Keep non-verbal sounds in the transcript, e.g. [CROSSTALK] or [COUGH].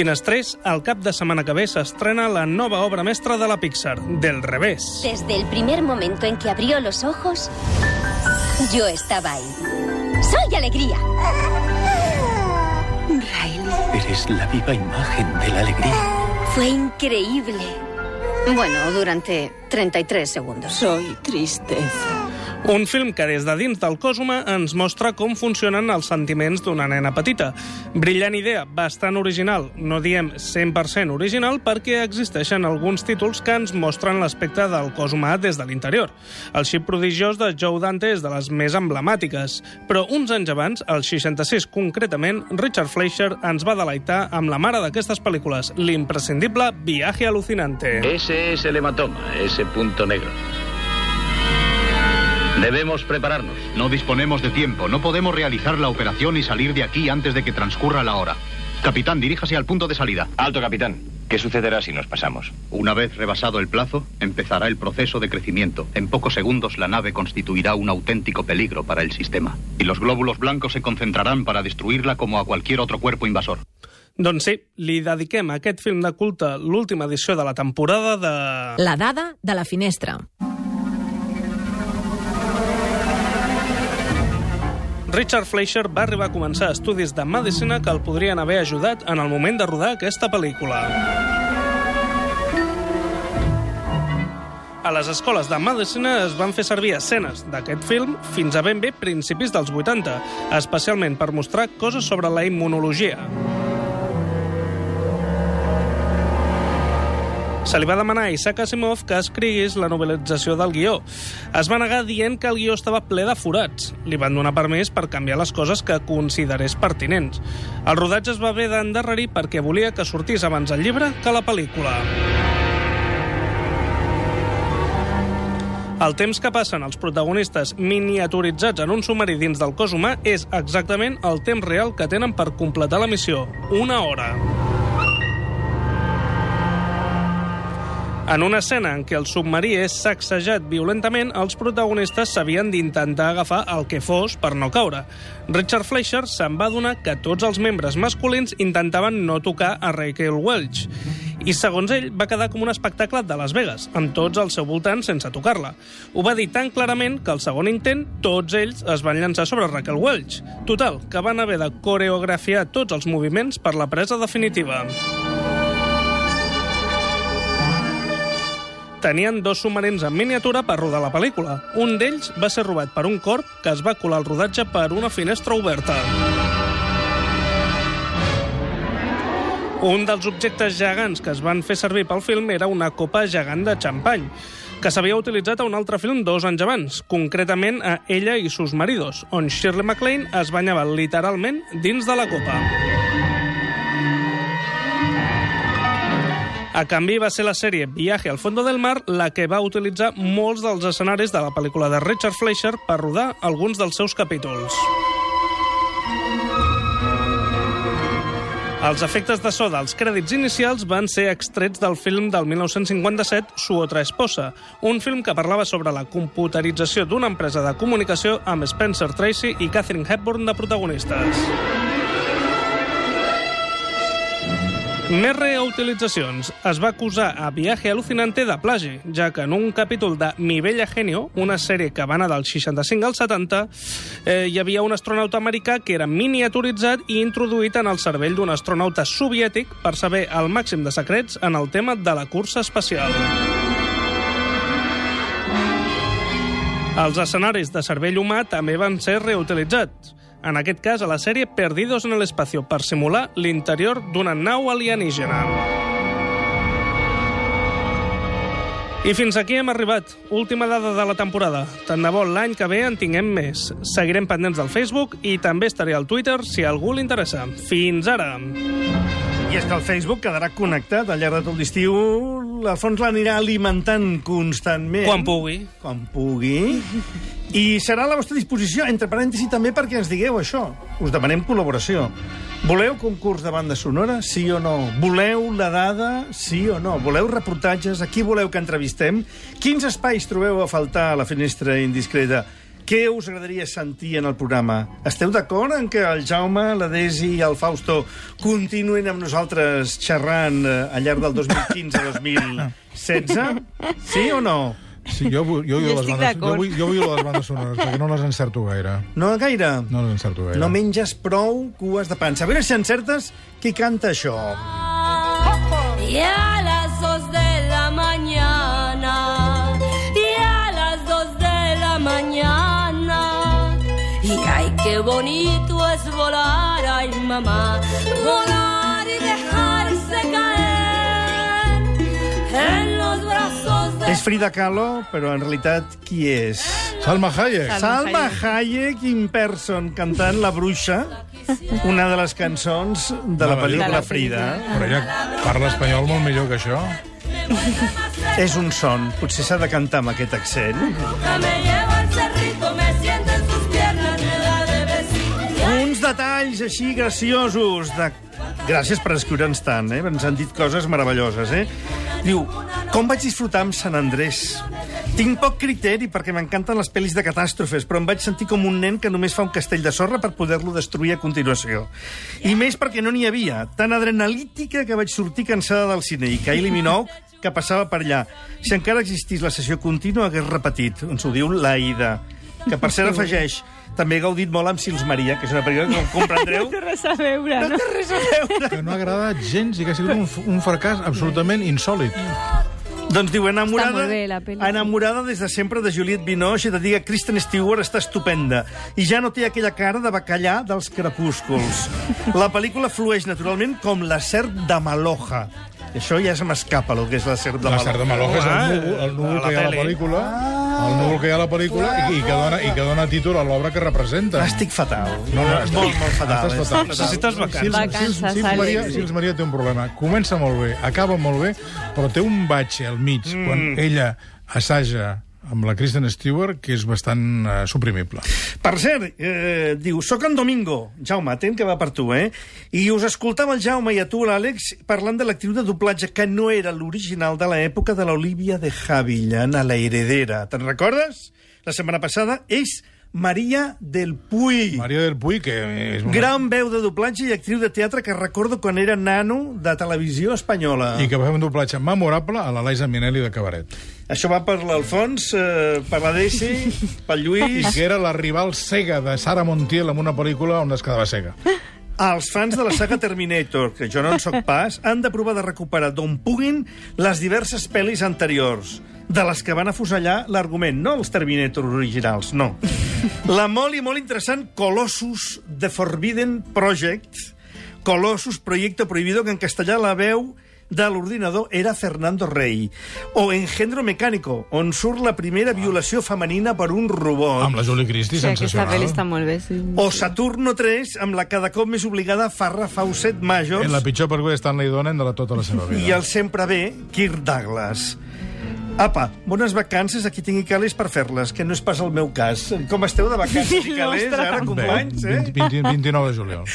Finestrés, al cap de setmana que ve s'estrena la nova obra mestra de la Pixar, Del revés. Desde el primer momento en que abrió los ojos, yo estaba ahí. ¡Soy alegría! Riley. Eres la viva imagen de la alegría. Fue increíble. Bueno, durante 33 segundos. Soy tristeza. Un film que des de dins del cos humà ens mostra com funcionen els sentiments d'una nena petita. Brillant idea, bastant original. No diem 100% original perquè existeixen alguns títols que ens mostren l'aspecte del cos humà des de l'interior. El xip prodigiós de Joe Dante és de les més emblemàtiques, però uns anys abans, el 66 concretament, Richard Fleischer ens va deleitar amb la mare d'aquestes pel·lícules, l'imprescindible Viaje alucinante. Ese es el hematoma, ese punto negro. Debemos prepararnos. No disponemos de tiempo. No podemos realizar la operación y salir de aquí antes de que transcurra la hora. Capitán, diríjase al punto de salida. Alto, capitán. ¿Qué sucederá si nos pasamos? Una vez rebasado el plazo, empezará el proceso de crecimiento. En pocos segundos la nave constituirá un auténtico peligro para el sistema. Y los glóbulos blancos se concentrarán para destruirla como a cualquier otro cuerpo invasor. Doncs sí, li dediquem a aquest film de culte l'última edició de la temporada de... La dada de la finestra. Richard Fleischer va arribar a començar estudis de medicina que el podrien haver ajudat en el moment de rodar aquesta pel·lícula. A les escoles de medicina es van fer servir escenes d'aquest film fins a ben bé principis dels 80, especialment per mostrar coses sobre la immunologia. Se li va demanar a Isaac Asimov que escrigués la novel·lització del guió. Es va negar dient que el guió estava ple de forats. Li van donar permís per canviar les coses que considerés pertinents. El rodatge es va haver d'endarrerir perquè volia que sortís abans el llibre que la pel·lícula. El temps que passen els protagonistes miniaturitzats en un submarí dins del cos humà és exactament el temps real que tenen per completar la missió, una hora. En una escena en què el submarí és sacsejat violentament, els protagonistes s'havien d'intentar agafar el que fos per no caure. Richard Fleischer se'n va donar que tots els membres masculins intentaven no tocar a Raquel Welch. I, segons ell, va quedar com un espectacle de Las Vegas, amb tots al seu voltant sense tocar-la. Ho va dir tan clarament que al segon intent tots ells es van llançar sobre Raquel Welch. Total, que van haver de coreografiar tots els moviments per la presa definitiva. Tenien dos submarins en miniatura per rodar la pel·lícula. Un d'ells va ser robat per un corp que es va colar al rodatge per una finestra oberta. Un dels objectes gegants que es van fer servir pel film era una copa gegant de xampany, que s'havia utilitzat a un altre film dos anys abans, concretament a Ella i sus maridos, on Shirley MacLaine es banyava literalment dins de la copa. A canvi, va ser la sèrie Viaje al fondo del mar la que va utilitzar molts dels escenaris de la pel·lícula de Richard Fleischer per rodar alguns dels seus capítols. Els efectes de so dels crèdits inicials van ser extrets del film del 1957 Su otra esposa, un film que parlava sobre la computerització d'una empresa de comunicació amb Spencer Tracy i Catherine Hepburn de protagonistes. Més reutilitzacions. Es va acusar a Viaje Alucinante de plagi, ja que en un capítol de Mi Bella Genio, una sèrie que va anar del 65 al 70, eh, hi havia un astronauta americà que era miniaturitzat i introduït en el cervell d'un astronauta soviètic per saber el màxim de secrets en el tema de la cursa espacial. Els escenaris de cervell humà també van ser reutilitzats en aquest cas a la sèrie Perdidos en el Espacio, per simular l'interior d'una nau alienígena. I fins aquí hem arribat. Última dada de la temporada. Tant de bo l'any que ve en tinguem més. Seguirem pendents del Facebook i també estaré al Twitter si algú li interessa. Fins ara! I és que el Facebook quedarà connectat al llarg de tot l'estiu. L'Alfons l'anirà alimentant constantment. Quan pugui. Quan pugui. I serà a la vostra disposició, entre parèntesis, també perquè ens digueu això. Us demanem col·laboració. Voleu concurs de banda sonora, sí o no? Voleu la dada, sí o no? Voleu reportatges? A qui voleu que entrevistem? Quins espais trobeu a faltar a la finestra indiscreta? Què us agradaria sentir en el programa? Esteu d'acord en que el Jaume, la Desi i el Fausto continuïn amb nosaltres xerrant eh, al llarg del 2015-2016? Sí o no? Sí, jo, vull- jo, Jo jo, les estic bandes, jo, d'acord. vull, jo vull les bandes sonores, perquè no les encerto gaire. No gaire? No les encerto gaire. No menges prou cues de pansa. A veure si encertes qui canta això. Y qué bonito es volar, ay mamá, volar y dejarse caer en los brazos de... És Frida Kahlo, però en realitat qui és? Salma Hayek. Salma Hayek in person cantant La Bruixa, una de les cançons de la pel·lícula. Frida. Però ella parla espanyol molt millor que això. És un son, potser s'ha de cantar amb aquest accent. Detalls així graciosos de... Gràcies per escriure'ns tant, eh? Ens han dit coses meravelloses, eh? Diu, com vaig disfrutar amb Sant Andrés? Tinc poc criteri perquè m'encanten les pel·lis de catàstrofes, però em vaig sentir com un nen que només fa un castell de sorra per poder-lo destruir a continuació. I més perquè no n'hi havia. Tan adrenalítica que vaig sortir cansada del cine i Kylie Minogue que passava per allà. Si encara existís la sessió contínua, hagués repetit. Ens ho diu l'Aida, que per cert afegeix també he gaudit molt amb Sils Maria, que és una pel·lícula que, com comprendreu, [LAUGHS] No té res a veure, no? té res a veure. Que no ha agradat gens i que ha sigut un, un fracàs absolutament insòlid. Doncs diu, enamorada, bé, enamorada des de sempre de Juliette Binoche i de dir que Kristen Stewart està estupenda i ja no té aquella cara de bacallà dels crepúsculs. La pel·lícula flueix naturalment com la serp de Maloja. Això ja se m'escapa, el que és la serp de La. Sar de Maloja és el Ah, núvol, el núvol que hi ha a la pel·lícula, el núvol que hi ha a la pel·lícula i, i, que dona, i que dona títol a l'obra que representa. Estic fatal. No, no, estàs- molt, molt fatal. estàs eh? fatal. Necessites vacances. Sils, Vacances, Sils, Sils. Maria, Sils Maria té un problema. Comença molt bé, acaba molt bé, però té un batxe al mig mm. quan ella assaja amb la Kristen Stewart que és bastant uh, suprimible. Per cert, eh, diu, soc en Domingo. Jaume, atent que va per tu, eh? I us escoltava el Jaume i a tu, l'Àlex, parlant de l'actriu de doblatge que no era l'original de l'època de l'Olivia de Havilland a La Heredera. Te'n recordes? La setmana passada és Maria del Puy. Maria del Puy, que és una... Gran veu de doblatge i actriu de teatre que recordo quan era nano de televisió espanyola. I que va fer un doblatge memorable a la Liza Minnelli de Cabaret. Això va per l'Alfons, eh, per la Desi, [LAUGHS] pel I Lluís... que era la rival cega de Sara Montiel en una pel·lícula on es quedava cega. Els fans de la saga Terminator, que jo no en sóc pas, han de provar de recuperar d'on puguin les diverses pel·lis anteriors, de les que van afusellar l'argument, no els Terminator originals, no. La molt i molt interessant Colossus The Forbidden Project, Colossus Proyecto Prohibido, que en castellà la veu de l'ordinador era Fernando Rey. O Engendro Mecánico, on surt la primera violació femenina per un robot. Amb la Julie Christie, Sí, aquesta sensacional. pel·li està molt bé, sí. O Saturno 3, amb la cada cop més obligada Farrah Fawcett Majors En la pitjor pel·lícula de Stanley Donen de la tota la seva vida. i el sempre bé Kirk Douglas. Apa, bones vacances a qui tingui calés per fer-les, que no és pas el meu cas. Com esteu de vacances i [LAUGHS] calés, ara, companys, eh? 20, 20, 29 de juliol.